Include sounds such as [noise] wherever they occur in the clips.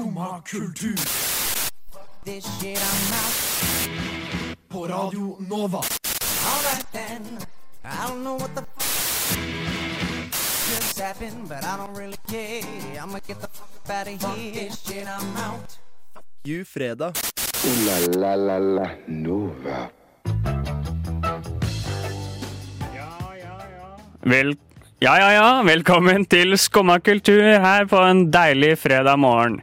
Skumma kultur. This shit I'm out. På Radio Nova. Alright then. I don't know what the f- just happened, but I don't really care. I'ma get the fuck out of here. This shit I'm out. Ju fredag. Ooh la la la la Nova. Vel, ja, ja, ja. Velkommen til Skumma kultur her på en deilig fredag morgen.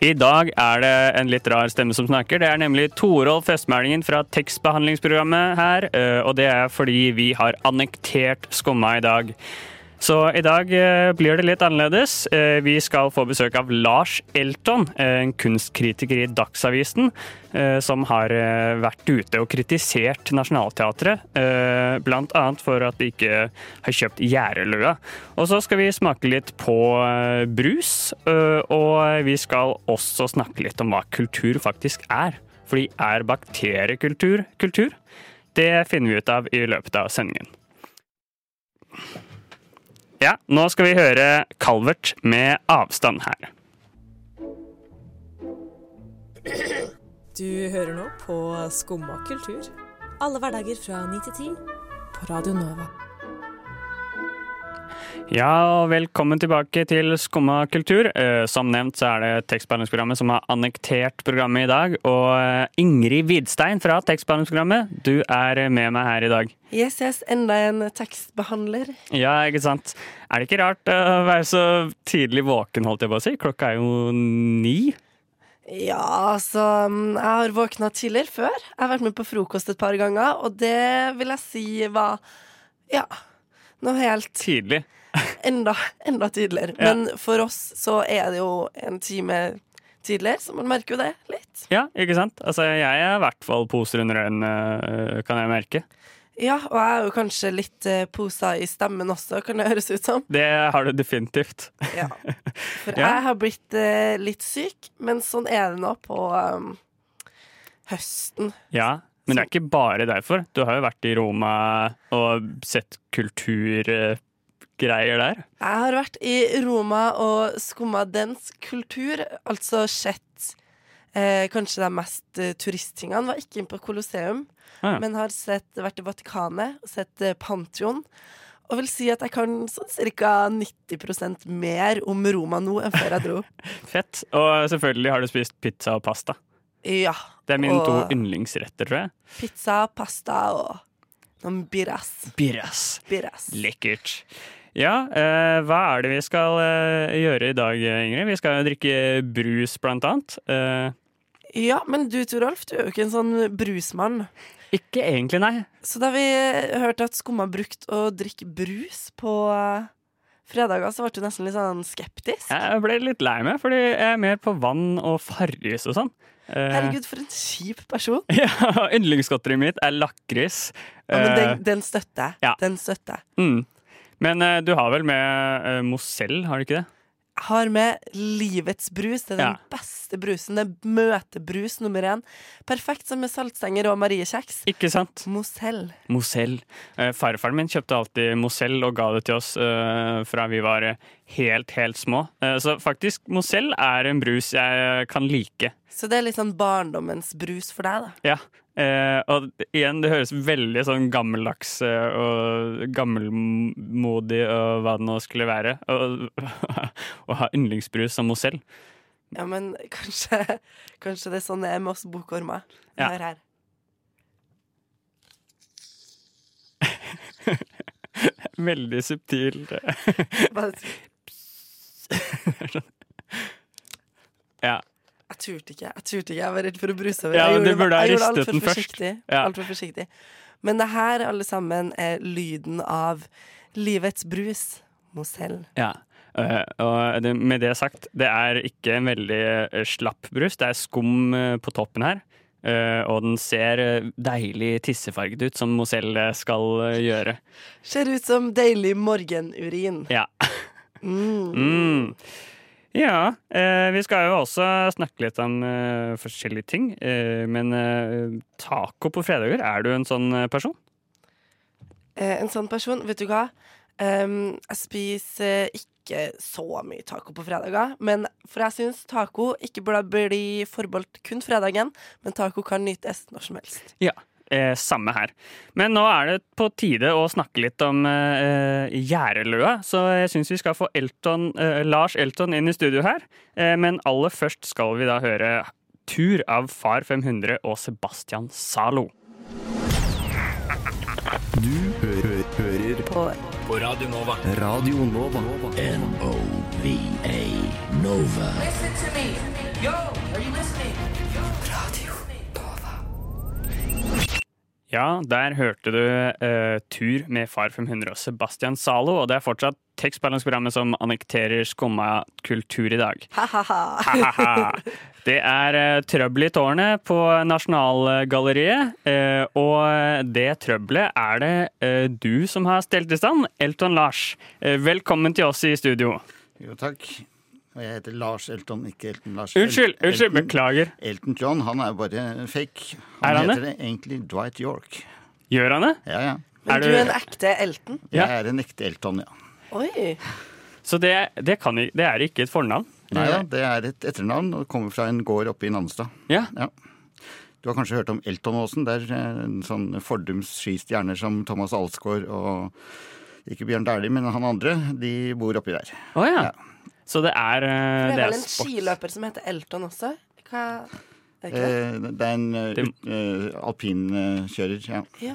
I dag er det en litt rar stemme som snakker. Det er nemlig Torolf Østmælingen fra tekstbehandlingsprogrammet her. Og det er fordi vi har annektert Skumma i dag. Så i dag eh, blir det litt annerledes. Eh, Vi skal få besøk av Lars Elton, eh, en kunstkritiker i Dagsavisen, som har vært ute og kritisert Nationaltheatret, bl.a. for at de ikke har kjøpt Gjæreløa. Og så skal vi smake litt på brus, og vi skal også snakke litt om hva kultur faktisk er. Fordi er bakteriekultur kultur? Det finner vi ut av i løpet av sendingen. Ja, nå skal vi høre Calvert med avstand her. Du hører nå på Skumma kultur. Alle hverdager fra 9 til 10 på Radio Nova. Ja, velkommen tilbake til Skumma kultur. Eh, Som nevnt så er det tekstbehandlingsprogrammet som har annektert programmet i dag. Og eh, Ingrid Vidstein fra tekstbehandlingsprogrammet, du er med meg her i dag. Yes, yes, enda en tekstbehandler. Ja, ikke sant. Er det ikke rart å være så tidlig våken, holdt jeg på å si? Klokka er jo ni. Ja, altså mm, Jeg har våkna tidligere før. Jeg har vært med på frokost et par ganger, og det vil jeg si var Ja, noe helt Tidlig. Enda, enda tidligere. Ja. Men for oss så er det jo en time tidligere, så man merker jo det litt. Ja, ikke sant? Altså, jeg er i hvert fall poser under øynene, eh, kan jeg merke. Ja, og jeg er jo kanskje litt eh, posa i stemmen også, kan det høres ut som. Det har du definitivt. Ja. For [laughs] Ja. jeg har blitt eh, litt syk, men sånn er det nå på um, høsten. Ja, men det er ikke bare derfor. Du har jo vært i Roma og sett kulturgreier der. Jeg har vært i Roma og skumma dens kultur, altså sett eh, kanskje de mest eh, turisttingene. Var ikke inne på Colosseum, Ah, ja. men har sett, vært i Vatikanet og sett eh, Pantheon. Og vil si at jeg kan sånn ca. 90% mer om Roma nå enn før jeg dro. [laughs] Fett. Og selvfølgelig har du spist pizza og pasta. Ja. Det er mine to yndlingsretter, tror jeg. Pizza, pasta og noen birras. Birras. birras. Lekkert. Ja, eh, hva er det vi skal eh, gjøre i dag, Ingrid? Vi skal drikke brus, blant annet. Eh, Ja, men du Torolf, du er jo ikke en sånn brusmann. ikke egentlig, nei. Så da vi hørte at Skumma brukte å drikke brus på eh, fredager, så ble du nesten litt sånn skeptisk. Jeg ble litt lei meg, fordi jeg er mer på vann og Farris og sånn. Eh, Herregud, for en kjip person. [laughs] Ja, Yndlingsgodteriet mitt er lakris. Ja, men Eh, den, den støtter jeg. ja. Den støtter jeg. mm. Men uh, du har vel med uh, Mozell, har du ikke det? Jeg har med livets brus. Det er den Ja. beste brusen. Det er møtebrus nummer én. Perfekt som med saltstenger og mariekjeks. Ikke sant? Mozell. Mozell. Uh, farfaren min kjøpte alltid Mozell og ga det til oss fra vi var helt, helt små. Så faktisk, Mozell er en brus jeg kan like. Så det er litt sånn barndommens brus for deg, da. Ja. Eh, og igjen, det høres veldig sånn gammeldags eh, og gammelmodig og hva det nå skulle være. å- [laughs] ha yndlingsbrus som Mozell. Ja, men kanskje, kanskje det er sånn det er med oss bokormer. Ja. Hør her. [laughs] Veldig subtil. Bare- [laughs] Ja. Turte ikke. Jeg turte ikke, jeg var redd for å bruse over. Ja, jeg gjorde, burde jeg gjorde altfor alt for forsiktig. Ja. Alt for forsiktig. Men det her, alle sammen, er lyden av livets brus. Mosell. Ja. Uh, og det, med det sagt, det er ikke en veldig eh, slapp brus. Det er skum eh, på toppen her. Uh, og den ser deilig tissefarget ut, som Mozell eh, skal gjøre. Ser ut som deilig morgenurin. Ja. Mm. [laughs] Mm. Ja, eh, vi skal jo også snakke litt om eh, forskjellige ting. Eh, men eh, taco på fredager, er du en sånn eh, person? Eh, en sånn person, vet du hva? Um, jeg spiser ikke så mye taco på fredager, men for jeg syns taco ikke burde bli forbeholdt kun fredagen, men taco kan nytes når som helst. Ja, eh, samme her. Men nå er det på tide å snakke litt om eh, gjerdeløa, så jeg syns vi skal få Elton, eh, Lars Elton inn i studio her. Eh, men aller først skal vi da høre Tur av Far 500 og Sebastian Zalo. Du hø hø hører På på Radio Nova. Radio Nova. N-O-V-A Nova. Listen to me. Yo, are you listening? Ja, der hørte du uh, Tur med Far 500 og Sebastian Zalo, og det er fortsatt tekstbalanseprogrammet som annekterer skumma kultur i dag. ha-ha-ha. Det er uh, trøbbel i tårnet på Nasjonalgalleriet, uh, og det trøbbelet er det uh, du som har stelt i stand, Elton Lars. Velkommen til oss i studio. Jo, takk. Og jeg heter Lars Elton, ikke Elton Lars. Unnskyld, El- unnskyld, Elton- beklager. Elton John, han er bare fake. Er han heter egentlig Dwight York. Gjør han det? Ja, ja. Men Er du du- er en ekte Elton? Ja. Jeg er en ekte Elton, ja. Oi. Så det, det, kan, det er ikke et fornavn? Nei da, det er et etternavn og kommer fra en gård oppe i Nannestad. Ja. ja. Du har kanskje hørt om Eltonåsen? Det er eh, en sånn fordums skistjerner som Thomas Alsgaard og ikke Bjørn Dæhlie, men han andre, de bor oppi der. Oh, ja. Ja. Så det er, uh, Det er er vel en sport. skiløper som heter Elton også? Hva er det det? Eh, Det er en uh, alpinkjører, ja. Ja.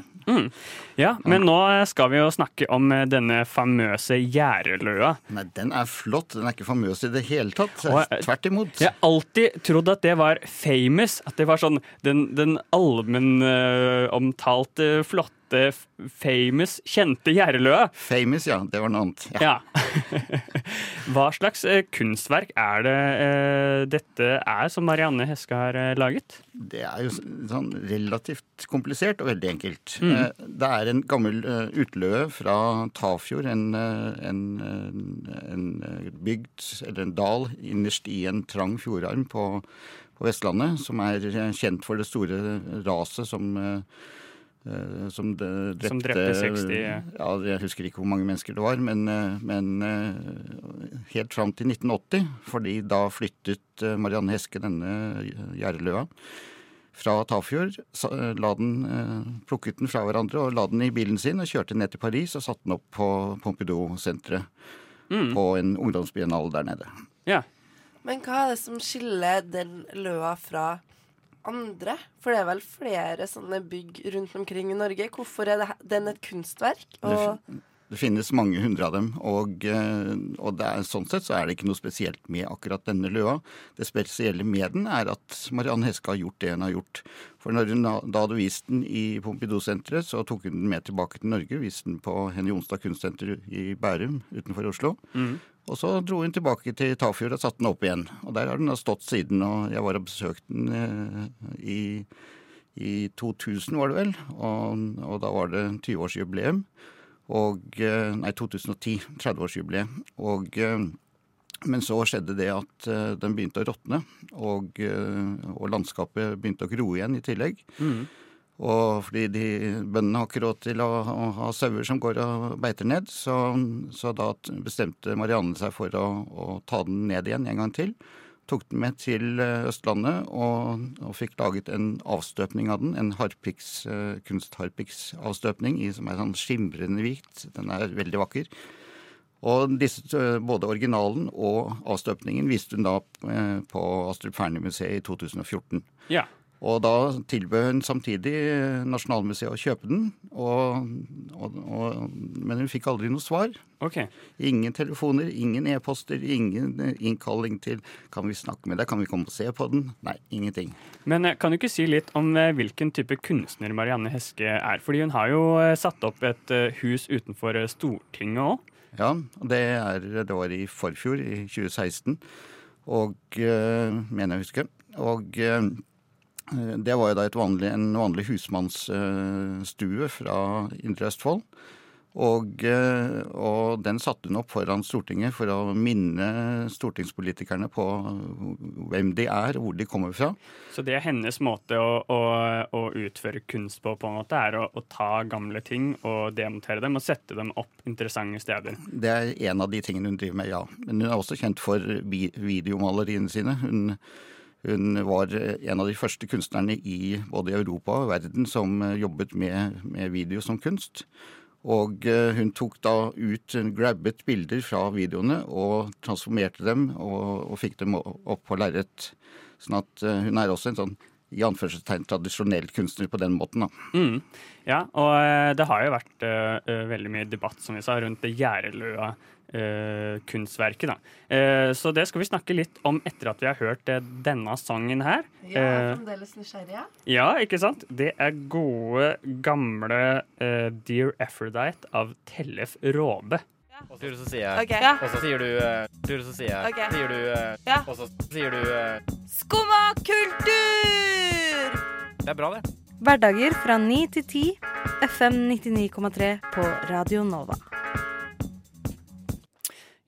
Ja, men nå skal vi jo snakke om denne famøse gjæreløa. Nei, den er flott. Den er ikke famøs i det hele tatt. Og, Tvert imot. Jeg har alltid trodd at det var famous. At det var sånn den, den allmennomtalte, flotte, f- famous, kjente Gjerdeløa. Famous, ja. Det var noe annet. Ja. Ja. [laughs] Hva slags eh, kunstverk er det eh, dette er som Marianne Heske har eh, laget? Det er jo sånn relativt komplisert og veldig enkelt. Mm. Det er en gammel utløe fra Tafjord, en, en, en bygd, eller en dal, innerst i en trang fjordarm på, på Vestlandet, som er kjent for det store raset som som, drepte, Som drepte 60, Ja, Jeg husker ikke hvor mange mennesker det var, men, eh, men eh, helt fram til 1980. fordi da flyttet eh, Marianne Heske denne gjerdeløa fra Tafjord. eh, La den, eh, plukket den fra hverandre og la den i bilen sin og kjørte ned til Paris og satte den opp på Pompidou-senteret. På en ungdomsbiennale der nede. Ja. Men hva er det som skiller den løa fra andre? For det er vel flere sånne bygg rundt omkring i Norge. Hvorfor er det, den et kunstverk? Og Det finnes mange hundre av dem, og, eh, og er, sånn sett så er det ikke noe spesielt med akkurat denne løa. Det spesielle med den er at Marianne Heske har gjort det hun har gjort. For når hun da hadde vist den i Pompidou-senteret, så tok hun den med tilbake til Norge. Viste den på Henny Jonstad kunstsenter i Bærum utenfor Oslo. Og så dro hun tilbake til Tafjord og satte den opp igjen. Og der har den da stått siden, og jeg var og besøkte den eh, i, i 2000, var det vel. Og, og da var det 20-årsjubileum. Og eh, Nei, 2010. 30-årsjubileet. Og eh, men så skjedde det at eh, den begynte å råtne, og, og landskapet begynte å gro igjen i tillegg. Og fordi de, bøndene har ikke råd til å, å ha sauer som går og beiter ned, så, så da bestemte Marianne seg for å, å ta den ned igjen en gang til. Tok den med til eh, Østlandet og, og fikk laget en avstøpning av den. En eh, kunstharpiksavstøpning som er sånn skimrende hvit. Den er veldig vakker. Og disse, eh, både originalen og avstøpningen viste hun da på Astrup Fearnley-museet i 2014. ja. Og da tilbød hun samtidig Nasjonalmuseet å kjøpe den, og, og, og, men hun fikk aldri noe svar. Okay. Ingen telefoner, ingen e-poster, ingen innkalling til 'kan vi snakke med deg', 'kan vi komme og se på den'? Nei, ingenting. Men eh, kan du ikke si litt om eh, hvilken type kunstner Marianne Heske er? Fordi hun har jo eh, satt opp et hus utenfor Stortinget òg. Ja, det, er, det var i forfjor, i 2016, og øh, mener jeg å huske. Og eh, det var jo da et vanlig, en vanlig husmannsstue fra Indre Østfold. Og, eh, og den satte hun opp foran Stortinget for å minne stortingspolitikerne på hvem de er, og hvor de kommer fra. Så det er hennes måte å, å, å utføre kunst på, på en måte, er å, å, ta gamle ting og demontere dem og sette dem opp interessante steder. Det er en av de tingene hun driver med, ja. Men hun er også kjent for videomaleriene sine. Hun, hun var en av de første kunstnerne i både Europa og verden som eh, jobbet med, med video som kunst. Og eh, hun tok da ut, grabbet bilder fra videoene og transformerte dem og, og fikk dem opp på lerret. Sånn at eh, hun er også en sånn i anførselstegn tradisjonell kunstner på den måten. da. Mm. Ja, og eh, det har jo vært eh, eh, veldig mye debatt som vi sa, rundt det Gjerdeløa eh, kunstverket. Da. Uh, så det skal vi snakke litt om etter at vi har hørt uh, denne sangen her. Ja, er fremdeles nysgjerrig. ja, ikke sant? Det er gode, gamle eh, Dear Aphrodite av Tellef Råbe. Og så, sier jeg okay. Ja. Og så sier du du, Så sier jeg okay. Sier du Ja. Og så sier du Skumma kultur! Det er bra, det. Hverdager fra 9 til 10, FM 99,3 på Radio Nova.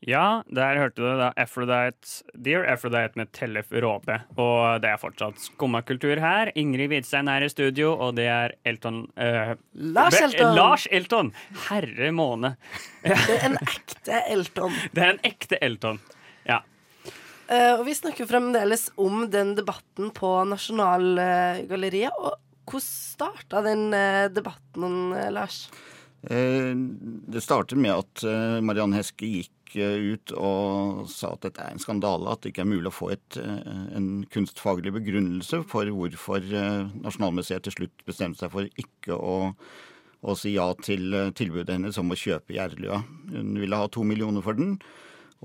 Ja, der hørte du da Aphrodite, Dear Aphrodite med Tellef Råbe. Og det er fortsatt skummakultur her. Ingrid Hvidstein er i studio, og det er Elton uh, Lars Elton. Lars Elton! Herre måne. Det er en ekte Elton. [laughs] Det er en ekte Elton. Ja. Uh, og vi snakker fremdeles om den debatten på Nasjonalgalleriet. Og hvordan starta den eh, debatten, Lars? Eh, Det startet med at Mariann Heske gikk ut og sa at dette er en skandale, at det ikke er mulig å få et, eh, en kunstfaglig begrunnelse for hvorfor eh, Nasjonalmuseet til slutt bestemte seg for ikke å, å si ja til eh, tilbudet hennes om å kjøpe Gjerløa. Hun ville ha to millioner for den.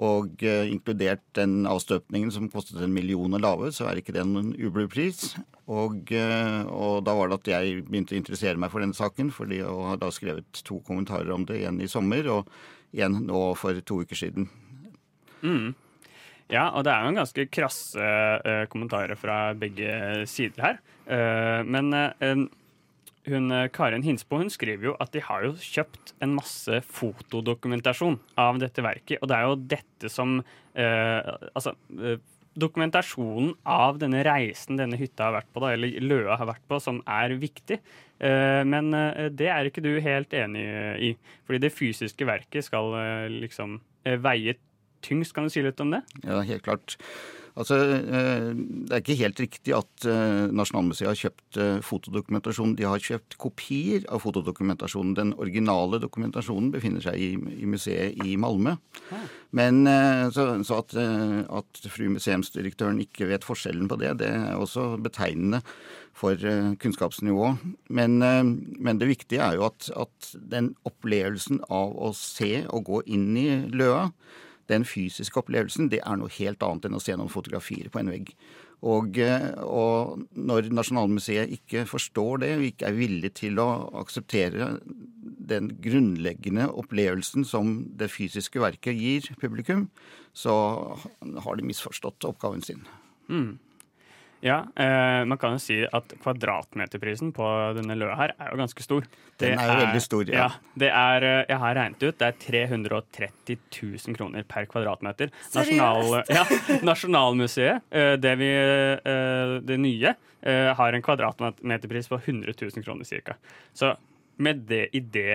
Og eh, inkludert den avstøpningen som kostet en million å lage, så er ikke det noen ublu-pris. Og, eh, og da var det at jeg begynte å interessere meg for denne saken, fordi jeg har da skrevet to kommentarer om det, en i sommer og en nå for to uker siden. Mm. Ja, og det er jo en ganske krasse uh, kommentarer fra begge sider her. Uh, men uh, hun, Karin Hinsbo hun skriver jo at de har jo kjøpt en masse fotodokumentasjon av dette verket. Og det er jo dette som Altså dokumentasjonen av denne reisen denne hytta har vært på, da, eller Løa har vært på, som er viktig. Eh, men eh, det er ikke du helt enig i. Fordi det fysiske verket skal eh, liksom veie tyngst. Kan du si litt om det? Ja, helt klart. Altså, eh, Det er ikke helt riktig at eh, Nasjonalmuseet har kjøpt eh, fotodokumentasjon. De har kjøpt kopier av fotodokumentasjonen. Den originale dokumentasjonen befinner seg i, i museet i Malmö. Men eh, så, så at, at fru museumsdirektøren ikke vet forskjellen på det, det er også betegnende for kunnskapsnivået. Men, men det viktige er jo at, at den opplevelsen av å se og gå inn i Løa, den fysiske opplevelsen, det er noe helt annet enn å se noen fotografier på en vegg. Og, eh, og når Nasjonalmuseet ikke forstår det, og ikke er villig til å akseptere den grunnleggende opplevelsen som det fysiske verket gir publikum, så har de misforstått oppgaven sin. Mm. Ja, eh, man kan jo si at kvadratmeterprisen på denne løa her er jo ganske stor. Den er jo veldig stor, ja. det er, eh, jeg har regnet ut, det er 330 000 kroner per kvadratmeter. Nasjonal, ja, Nasjonalmuseet, eh, det, vi, eh, det nye, eh, har en kvadratmeterpris på 100 000 kroner cirka. Så med det, i det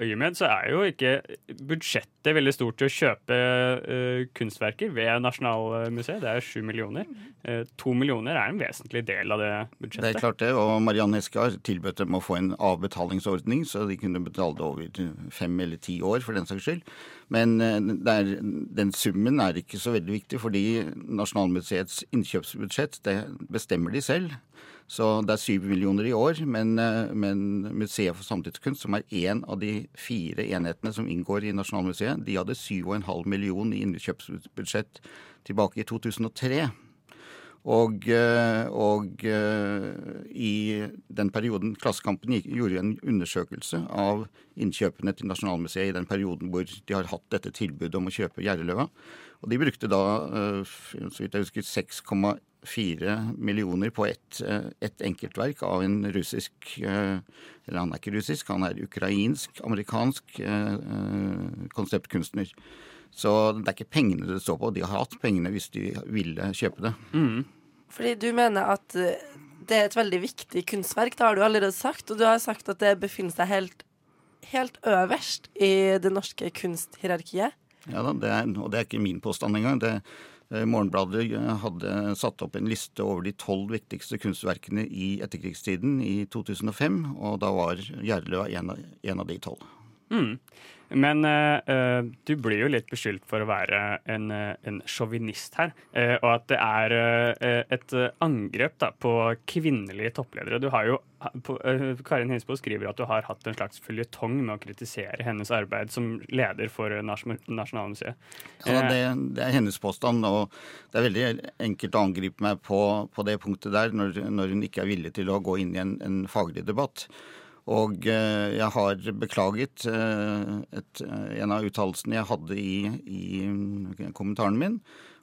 øyemed så er jo ikke budsjettet veldig stort til å kjøpe uh, kunstverker ved Nasjonalmuseet. Det er sju millioner. To uh, millioner er en vesentlig del av det budsjettet. Det er klart det, og Marianne Eskar tilbød dem å få en avbetalingsordning, så de kunne betale det over fem eller ti år, for den saks skyld. Men eh, er, den summen er ikke så veldig viktig, fordi Nasjonalmuseets innkjøpsbudsjett det bestemmer de selv. Så det er syv millioner i år, men, eh, men Museet for samtidskunst, som er én av de fire enhetene som inngår i Nasjonalmuseet, de hadde syv og en halv million i innkjøpsbudsjett tilbake i 2003. Og, eh, og eh, i den perioden Klassekampen gjorde en undersøkelse av innkjøpene til Nasjonalmuseet i den perioden hvor de har hatt dette tilbudet om å kjøpe Gjerdeløva. Og de brukte da, eh, så vidt jeg husker, fire millioner på ett eh, et enkeltverk av en russisk eh, Eller han er ikke russisk, han er ukrainsk, amerikansk eh, konseptkunstner. Så det er ikke pengene det står på. De har hatt pengene hvis de ville kjøpe det. Fordi du mener at det er et veldig viktig kunstverk, det har du allerede sagt. Og du har sagt at det befinner seg helt, helt øverst i det norske kunsthierarkiet. Ja da, det er, og det er ikke min påstand engang. Det, eh, Morgenbladet eh, hadde satt opp en liste over de tolv viktigste kunstverkene i etterkrigstiden i 2005, og da var Gjerløa en av de tolv. Mm. Men eh, du blir jo litt beskyldt for å være en, eh, en sjåvinist her. Uh, og at det er uh, et angrep da, på kvinnelige toppledere. Du har jo, på, Karin Hinsbo skriver at du har hatt en slags føljetong med å kritisere hennes arbeid som leder for Nasjonalmuseet. Ja, det, det er hennes påstand, og det er veldig enkelt å angripe meg på, på det punktet der, når, når hun ikke er villig til å gå inn i en, en faglig debatt. Og eh, jeg har beklaget eh, et, en av uttalelsene jeg hadde i, i kommentaren min,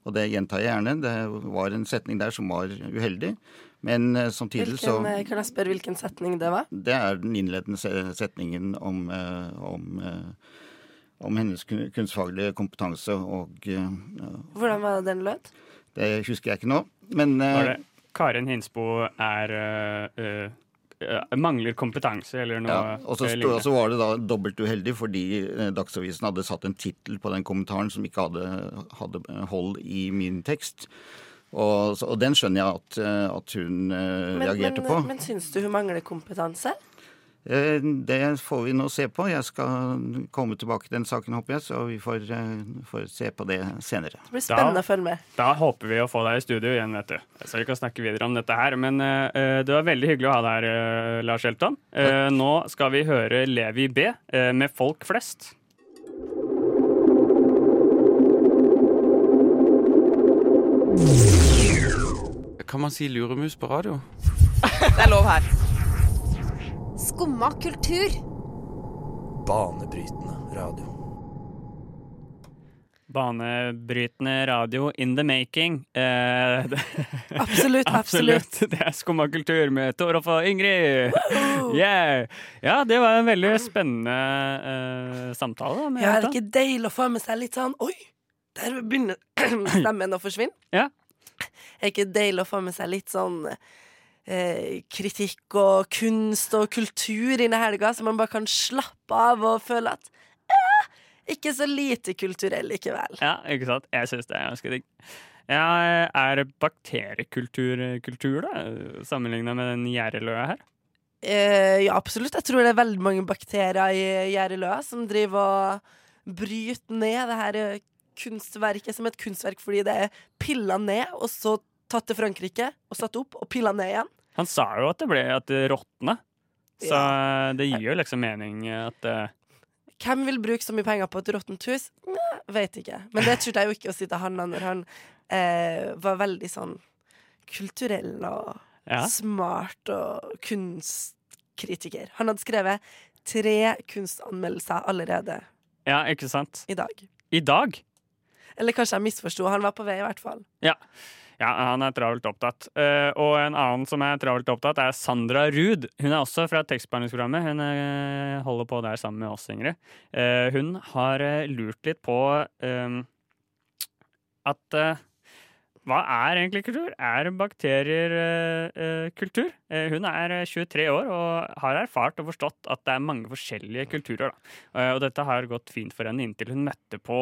og det gjentar jeg gjerne. Det var en setning der som var uheldig. Men eh, samtidig så Hvilken, eh, kan jeg spørre hvilken setning det var? Det er den innledende setningen om, eh, om, eh, om hennes kunstfaglige kompetanse og eh, Hvordan var den lød? Det husker jeg ikke nå. Men eh, Var det Karin Hinsbo er eh, eh, eh, mangler kompetanse, eller noe ja, og så eh, så var det da dobbelt uheldig fordi eh, Dagsavisen hadde satt en tittel på den kommentaren som ikke hadde, hadde hold i min tekst. Og, og den skjønner jeg at, eh, at hun eh, Men, reagerte men, på. men syns du hun mangler kompetanse? Eh, Det får vi nå se på. Jeg skal komme tilbake til den saken, håper jeg, så vi får, eh, får se på det senere. Det blir spennende å følge med. Da håper vi å få deg i studio igjen, vet du. Så vi kan snakke videre om dette her. Men uh, det var veldig hyggelig å ha deg her, uh, Lars Elton. Eh, nå skal vi høre Levi B med Folk flest. Kan man si luremus på radio? [laughs] Det er lov her. Skumma kultur. Banebrytende radio. Banebrytende radio in the making. Eh, [laughs] det- Absolutt, absolutt. Det er Skumma kultur med Torolf og Ingrid. Yeah. Ja, det var en veldig spennende eh, samtale. Ja, er det ikke deilig å få med seg litt sånn Oi, der begynner [clears throat] stemmen å forsvinne. Ja. Er det ikke deilig å få med seg litt sånn eh, kritikk og kunst og kultur inn i helga, så man bare kan slappe av og føle at eh, ikke så lite kulturell likevel. Ja, ikke sant? Jeg syns det er ganske digg. Ja, er bakteriekultur kultur, da? Sammenligna med den gjerdeløa her? Eh, ja, absolutt. Jeg tror det er veldig mange bakterier i gjerdeløa som driver og bryter ned det her eh, kunstverket som et kunstverk fordi det er pilla ned, og så tatt til Frankrike og satt opp og pilla ned igjen. Han sa jo at det ble at det råtna. Så det gir jo liksom mening at eh, Hvem vil bruke så mye penger på et råttent hus? Nei, vet ikke. Men det turte jeg jo ikke å si til han når han eh, var veldig sånn kulturell og Ja. smart og kunstkritiker. Han hadde skrevet tre kunstanmeldelser allerede Ja, ikke sant? i dag. I dag? Eller kanskje jeg misforsto. Han var på vei, i hvert fall. Ja. Ja, han er travelt opptatt. Eh, og en annen som er travelt opptatt, er Sandra Ruud. Hun er også fra tekstbehandlingsprogrammet. Hun eh, holder på der sammen med oss, Ingrid. Eh, hun har lurt litt på eh, at hva er egentlig kultur? Er bakterier eh, kultur? Eh, hun er eh, 23 år og har erfart og forstått at det er mange forskjellige kulturer. Da. Eh, og dette har gått fint for henne inntil hun møtte på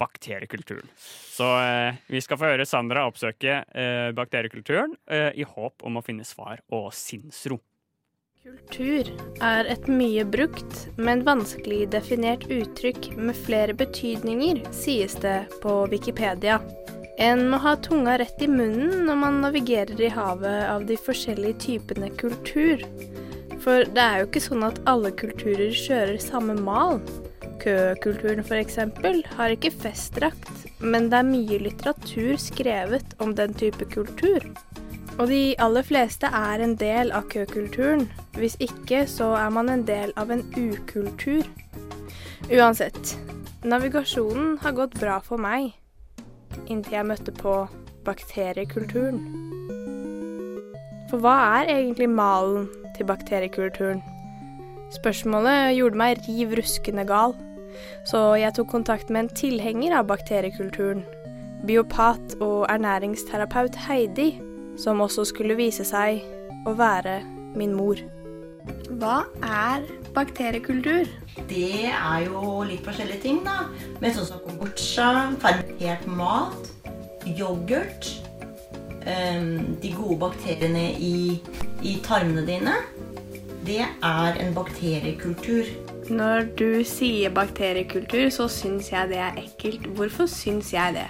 bakteriekulturen. Så eh, vi skal få høre Sandra oppsøke eh, bakteriekulturen eh, i håp om å finne svar og sinnsro. Kultur er et mye brukt, men vanskelig definert uttrykk med flere betydninger, sies det på Wikipedia. En må ha tunga rett i munnen når man navigerer i havet av de forskjellige typene kultur. For det er jo ikke sånn at alle kulturer kjører samme mal. Køkulturen f.eks. har ikke festdrakt, men det er mye litteratur skrevet om den type kultur. Og de aller fleste er en del av køkulturen. Hvis ikke, så er man en del av en ukultur. Uansett, navigasjonen har gått bra for meg. Inntil jeg møtte på bakteriekulturen. For hva er egentlig malen til bakteriekulturen? Spørsmålet gjorde meg riv ruskende gal, så jeg tok kontakt med en tilhenger av bakteriekulturen, biopat og ernæringsterapeut Heidi, som også skulle vise seg å være min mor. Hva er bakteriekultur? Det er jo litt forskjellige ting, da. Med sånn som kombucha, fermentert mat, yoghurt ehm, De gode bakteriene i, i tarmene dine. Det er en bakteriekultur. Når du sier bakteriekultur, så syns jeg det er ekkelt. Hvorfor syns jeg det?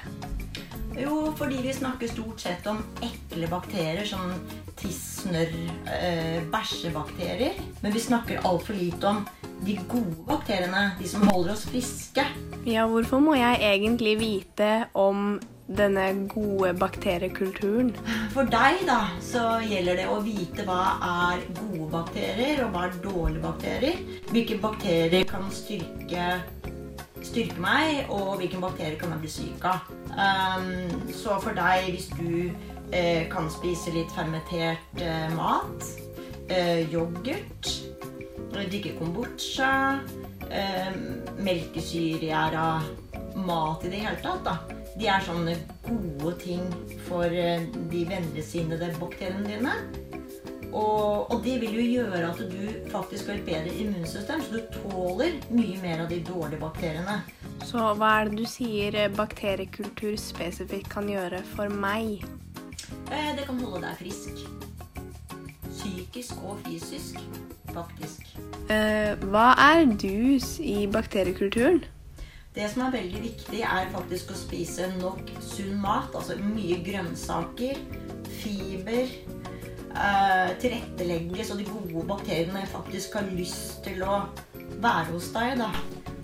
Jo, fordi vi snakker stort sett om ekle bakterier som tiss, snørr, eh, bæsjebakterier. Men vi snakker altfor lite om de gode bakteriene, de som holder oss friske. Ja, hvorfor må jeg egentlig vite om denne gode bakteriekulturen? For deg da, så gjelder det å vite hva er gode bakterier, og hva er dårlige bakterier. Hvilke bakterier kan styrke, styrke meg, og hvilke bakterier kan jeg bli syk av. Um, så for deg, hvis du eh, kan spise litt fermentert eh, mat, eh, yoghurt, drikke kombucha, eh, melkesyregjæra mat i det hele tatt, da. De er sånne gode ting for eh, de vennligsinnede bakteriene dine. Og, og det vil jo gjøre at du faktisk har et bedre immunsystem, så du tåler mye mer av de dårlige bakteriene. Så hva er det du sier eh, bakteriekultur spesifikt kan gjøre for meg? Eh, Det kan holde deg frisk. Psykisk og fysisk, faktisk. Eh, hva er dus i bakteriekulturen? Det som er veldig viktig, er faktisk å spise nok sunn mat. Altså mye grønnsaker, fiber. Eh, tilrettelegge så de gode bakteriene faktisk har lyst til å være hos deg. Da.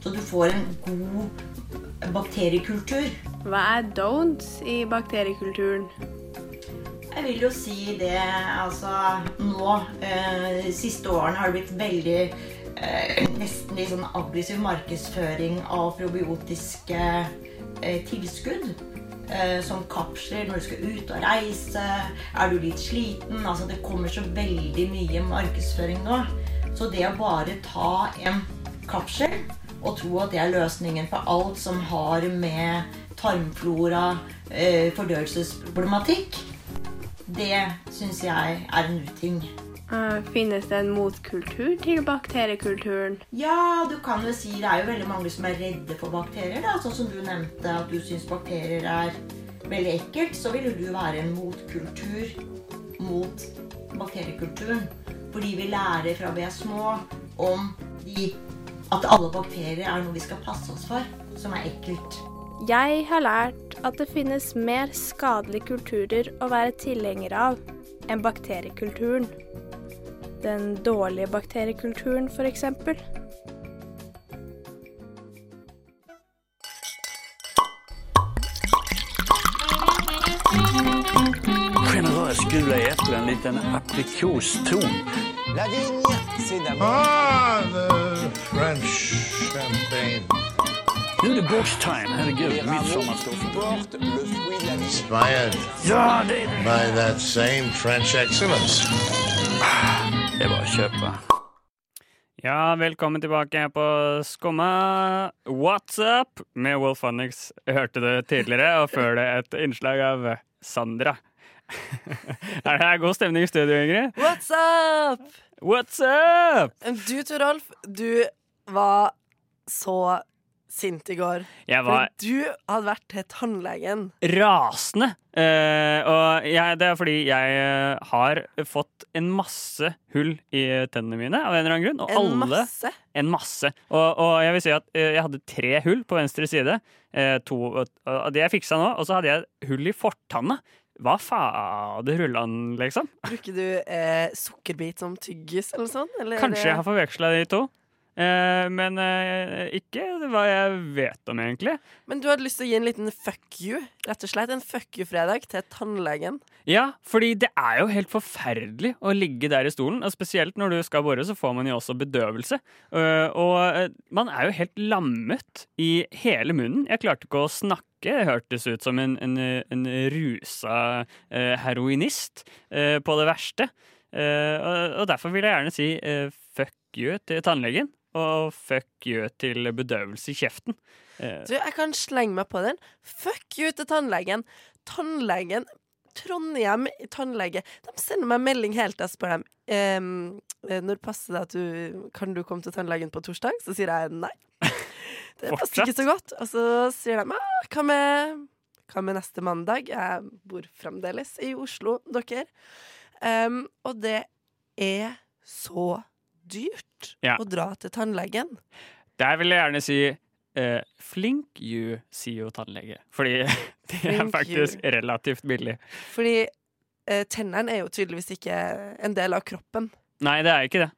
Så du får en god bakteriekultur. Hva er don'ts i bakteriekulturen? Jeg vil jo si det altså nå eh, siste årene har det blitt veldig Nesten litt sånn aggressiv markedsføring av probiotiske eh, tilskudd. Eh, som kapsler når du skal ut og reise. Er du litt sliten? Altså Det kommer så veldig mye markedsføring nå. Så det å bare ta en kapsel og tro at det er løsningen på alt som har med tarmflora, eh, fordøyelsesproblematikk, det syns jeg er en uting. Eh, finnes det en motkultur til bakteriekulturen? Ja, du kan jo si det er jo veldig mange som er redde for bakterier. da, Sånn som du nevnte at du syns bakterier er veldig ekkelt. Så vil jo du være en motkultur mot bakteriekulturen. Fordi vi lærer fra vi er små om de, at alle bakterier er noe vi skal passe oss for, som er ekkelt. Jeg har lært at det finnes mer skadelige kulturer å være tilhenger av enn bakteriekulturen. Den dårlige bakteriekulturen, f.eks. Generös gula äpplen, en liten aprikoston. La vigne, c'est. Ah, the French champagne. Nu är det bords-time, herregud. Vie. Inspired Ja, det är det. by that same French excellence. Det er bare å kjøpe. Ja, velkommen tilbake på Skumma What's Up med Wolf Onyx. Hørte det tidligere, og før det et innslag av Sandra. [laughs] er det god stemning i studio, Ingrid? What's up? What's up? Du, Torolf, du var så sint i går. Jeg var- For du hadde vært til tannlegen. rasende. Eh, og jeg, det er fordi jeg eh, har fått en masse hull i tennene mine av en eller annen grunn. Og En alle, masse? En masse. Og, og jeg vil si at eh, jeg hadde tre hull på venstre side. Eh, to, og, og det jeg fiksa nå. Og så hadde jeg hull i fortanna. Hva fader rullan, liksom? Bruker du eh, sukkerbit som tyggis eller sånn? Eller Kanskje jeg har forveksla de to. Eh, men eh, ikke hva jeg vet om, egentlig. Men du hadde lyst til å gi en liten fuck you, rett og slett. En fuck you-fredag til tannlegen. Ja, fordi det er jo helt forferdelig å ligge der i stolen. Og spesielt når du skal bore, så får man jo også bedøvelse. Eh, og man er jo helt lammet i hele munnen. Jeg klarte ikke å snakke. Hørtes ut som en, en, en rusa eh, heroinist eh, på det verste. Eh, og, og derfor vil jeg gjerne si fuck you til tannlegen. Og fuck you til bedøvelse i kjeften. Eh, Du, jeg kan slenge meg på den. Fuck you til tannlegen. Tannlegen Trondheim tannlege. De sender meg melding helt til jeg spør dem ehm, eh, når passer det at du Kan du komme til tannlegen på torsdag? Så sier jeg nei. [laughs] Det passer ikke så godt. Og så sier de hva med, hva med neste mandag? Jeg bor fremdeles i Oslo, dere. Um, og det er så dyrt Ja. å dra til tannlegen. Der vil jeg gjerne si eh, flink you, sier jo tannlege. Fordi [laughs] det er Flink faktisk you. relativt billig. Fordi eh, tennene er jo tydeligvis ikke en del av kroppen. Nei, det er ikke det.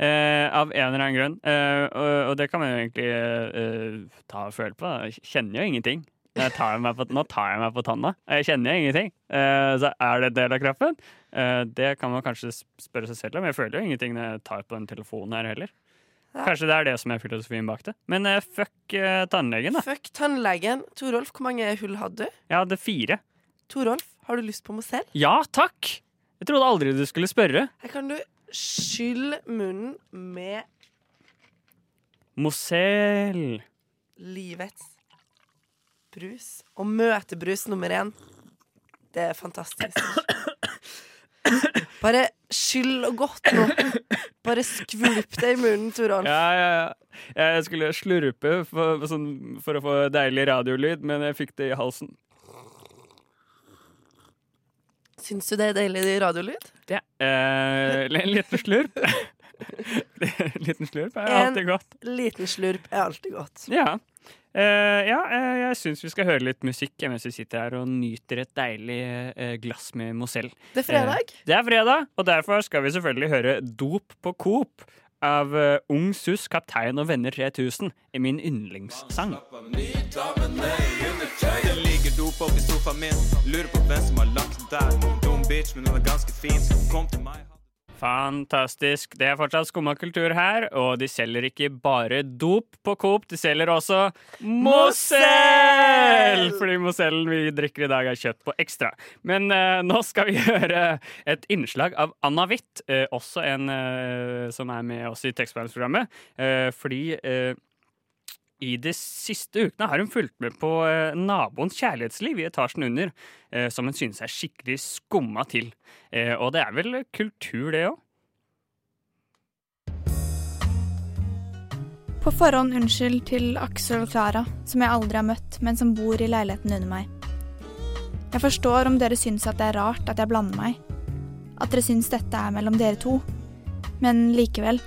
Eh, av en eller annen grunn. Eh, og, og det kan man jo egentlig eh, ta og føle på. Jeg kjenner jo ingenting. Jeg tar på, nå tar jeg meg på tanna. Jeg kjenner jo ingenting. Eh, så er det en del av kroppen? Eh, det kan man kanskje spørre seg selv om. Jeg føler jo ingenting når jeg tar på den telefonen her heller. Kanskje det er det som er filosofien bak det. Men eh, fuck eh, tannlegen, da. Fuck tannlegen. Torolf, hvor mange hull hadde du? Jeg hadde fire. Torolf, har du lyst på Mozell? Ja, takk! Jeg trodde aldri du skulle spørre. Her kan du skylle munnen med Mozell. livets brus. Og møtebrus nummer én. Det er fantastisk. Bare skyll og godt nå. Bare skvulp det i munnen, Toralf. Ja, ja, ja. Jeg skulle slurpe for, sånn, for å få deilig radiolyd, men jeg fikk det i halsen. Syns du det er deilig radiolyd? Ja. Eh, en liten slurp. en [laughs] [laughs] liten slurp er En alltid godt. En liten slurp er alltid godt. Ja. Eh, ja, uh, jeg syns vi skal høre litt musikk mens vi sitter her og nyter et deilig uh, glass med Mozell. Det er fredag. Det er fredag, og derfor skal vi selvfølgelig høre Dop på Coop av Ung Sus, Kaptein og Venner 3000 i min yndlingssang. Det ligger dop oppi sofaen min. Lurer på hvem som har lagt den der. Dum bitch, men hun er ganske fin. Kom til meg. Fantastisk. Det er fortsatt skumma kultur her, og de selger ikke bare dop på Coop, de selger også Mozell! Fordi Mozellen vi drikker i dag, er kjøtt på ekstra. Men uh, nå skal vi [laughs] høre et innslag av Anna Witt, uh, også en uh, som er med oss i Tekstbehandlingsprogrammet, eh, fordi i de siste ukene har hun fulgt med på eh, naboens kjærlighetsliv i etasjen under, eh, som hun synes er skikkelig skumma til. Eh, og det er vel kultur, det òg? På forhånd unnskyld til Aksel og Klara, som jeg aldri har møtt, men som bor i leiligheten under meg. Jeg forstår om dere syns at det er rart at jeg blander meg, at dere syns dette er mellom dere to, men likevel,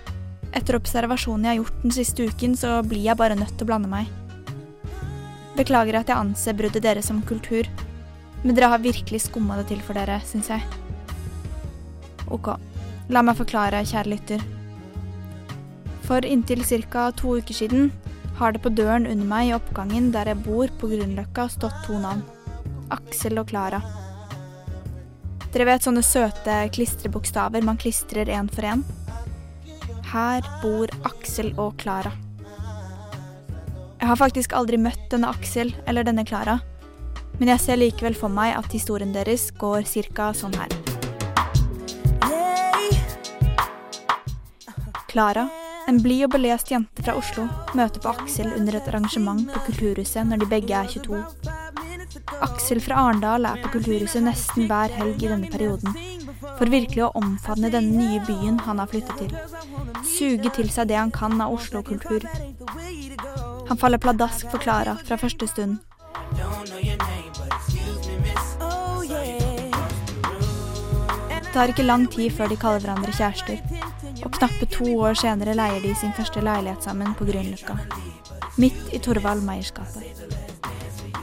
etter observasjonen jeg har gjort den siste uken, så blir jeg bare nødt til å blande meg. Beklager at jeg anser bruddet deres som kultur, men dere har virkelig skumma det til for dere, syns jeg. Ok, la meg forklare, kjære lytter. For inntil ca. to uker siden har det på døren under meg i oppgangen der jeg bor på Grünerløkka stått to navn. Aksel og Klara. Dere vet sånne søte klistrebokstaver man klistrer én for én? Her bor Aksel og Klara. Jeg har faktisk aldri møtt denne Aksel eller denne Klara, men jeg ser likevel for meg at historien deres går ca. sånn her. Klara, en blid og belest jente fra Oslo, møter på Aksel under et arrangement på Kulturhuset når de begge er 22. Aksel fra Arendal er på Kulturhuset nesten hver helg i denne perioden, for virkelig å omfavne denne nye byen han har flyttet til. Suge til seg det han kan av Oslo-kultur. Han faller pladask for Klara fra første stund. Det tar ikke lang tid før de kaller hverandre kjærester, og knappe to år senere leier de sin første leilighet sammen på Grünerløkka, midt i Torvald Meyers gate.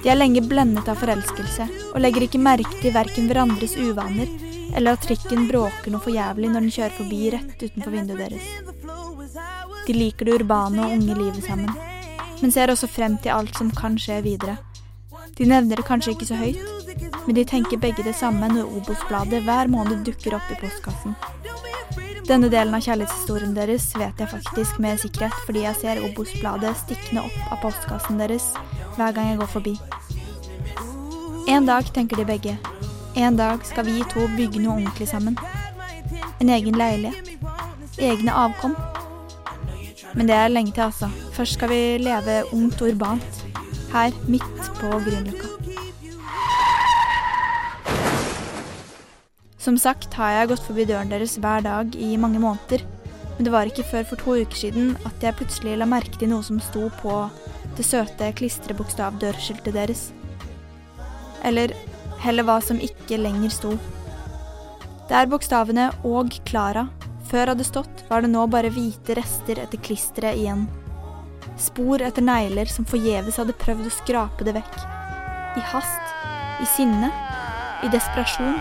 De er lenge blendet av forelskelse, og legger ikke merke til verken hverandres uvaner eller at trikken bråker noe for jævlig når den kjører forbi rett utenfor vinduet deres. De liker det urbane og unge livet sammen, men ser også frem til alt som kan skje videre. De nevner det kanskje ikke så høyt, men de tenker begge det samme når Obos-bladet hver måned dukker opp i postkassen. Denne delen av kjærlighetshistorien deres vet jeg faktisk med sikkerhet, fordi jeg ser Obos-bladet stikkende opp av postkassen deres hver gang jeg går forbi. En dag, tenker de begge. En dag skal vi to bygge noe ordentlig sammen. En egen leilighet. Egne avkom. Men det er lenge til, altså. Først skal vi leve ungt og urbant. Her, midt på Grünerløkka. Som sagt har jeg gått forbi døren deres hver dag i mange måneder. Men det var ikke før for to uker siden at jeg plutselig la merke til noe som sto på det søte klistrebokstavdørskiltet deres. Eller heller hva som ikke lenger sto. Det er bokstavene 'og Klara' før hadde stått, var det nå bare hvite rester etter klisteret igjen. Spor etter negler som forgjeves hadde prøvd å skrape det vekk. I hast, i sinne, i desperasjon.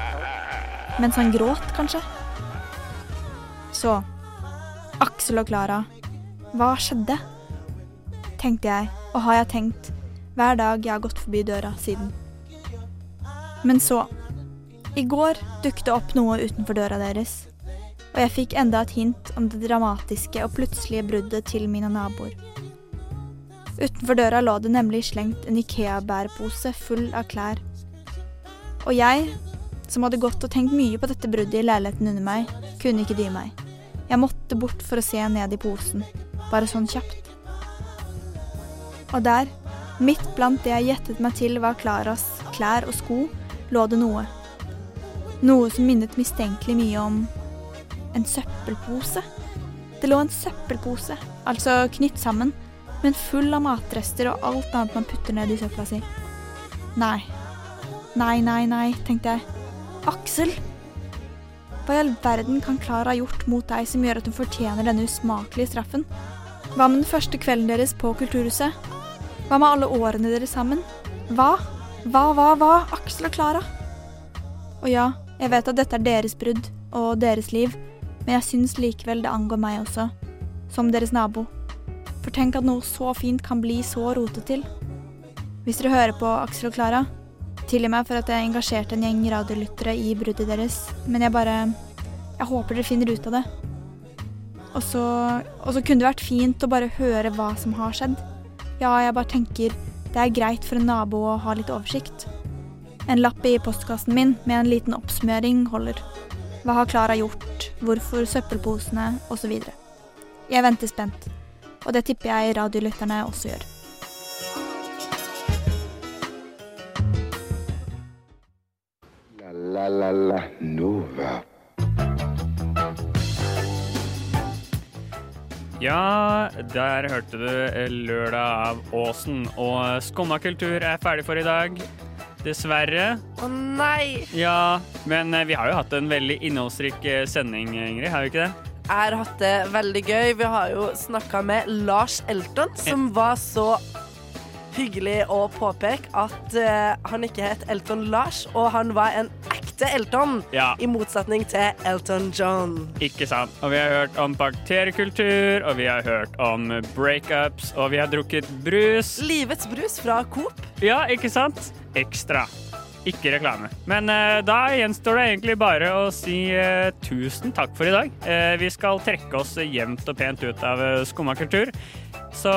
Mens han gråt, kanskje. Så Aksel og Klara, hva skjedde? Tenkte jeg, og har jeg tenkt hver dag jeg har gått forbi døra siden. Men så, i går dukket det opp noe utenfor døra deres, og jeg fikk enda et hint om det dramatiske og plutselige bruddet til mine naboer. Utenfor døra lå det nemlig slengt en Ikea-bærepose full av klær. Og jeg, som hadde gått og tenkt mye på dette bruddet i leiligheten under meg, kunne ikke dy meg. Jeg måtte bort for å se ned i posen, bare sånn kjapt. Og der, midt blant det jeg gjettet meg til var Klaras klær og sko, lå det noe. Noe som minnet mistenkelig mye om en søppelpose. Det lå en søppelpose, altså knytt sammen, men full av matrester og alt annet man putter ned i søpla si. Nei. Nei, nei, nei, tenkte jeg. Aksel! Hva i all verden kan Klara ha gjort mot deg som gjør at hun fortjener denne usmakelige straffen? Hva med den første kvelden deres på Kulturhuset? Hva med alle årene deres sammen? Hva? Hva, hva, hva? Aksel og Klara? Og ja, jeg vet at dette er deres brudd og deres liv, men jeg syns likevel det angår meg også, som deres nabo. For tenk at noe så fint kan bli så rotet til. Hvis dere hører på Aksel og Klara, tilgi meg for at jeg engasjerte en gjeng radiolyttere i bruddet deres, men jeg bare Jeg håper dere finner ut av det. Og så, og så kunne det vært fint å bare høre hva som har skjedd. Ja, jeg bare tenker det er greit for en nabo å ha litt oversikt. En lapp i postkassen min med en liten oppsummering holder. Hva har Klara gjort, hvorfor søppelposene, osv. Jeg venter spent, og det tipper jeg radiolytterne også gjør. La la la la Nova. Ja, der hørte du Lørdag av Åsen. Og Skumma kultur er ferdig for i dag. Dessverre. Å nei! Ja, men eh, vi har jo hatt en veldig innholdsrik eh, sending, Ingrid. Har vi ikke det? Jeg har hatt det veldig gøy. Vi har jo snakka med Lars Elton, som var så hyggelig å påpeke at uh, han ikke het Elton Lars, og han var en ekte Elton, Ja. i motsetning til Elton John. Ikke sant. Og vi har hørt om bakteriekultur, og vi har hørt om breakups, og vi har drukket brus. Livets brus fra Coop. Ja, ikke sant? Ekstra. Ikke reklame. Men uh, da gjenstår det egentlig bare å si uh, tusen takk for i dag. Uh, vi skal trekke oss jevnt og pent ut av uh, Skumma kultur. Så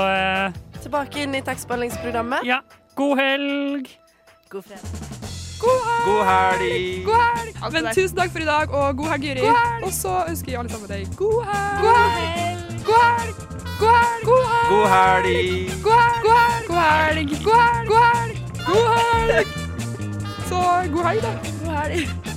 Tilbake inn i tekstmeldingsprogrammet. Ja. God helg! God fredag. God helg! God helg! God helg! Men tusen takk for i dag, og god helg, Juri. Og så ønsker vi alle sammen deg god helg! God helg! God helg! God helg! God helg! God helg! God helg! God helg! God helg! God helg! God helg! Så god helg, da. God helg.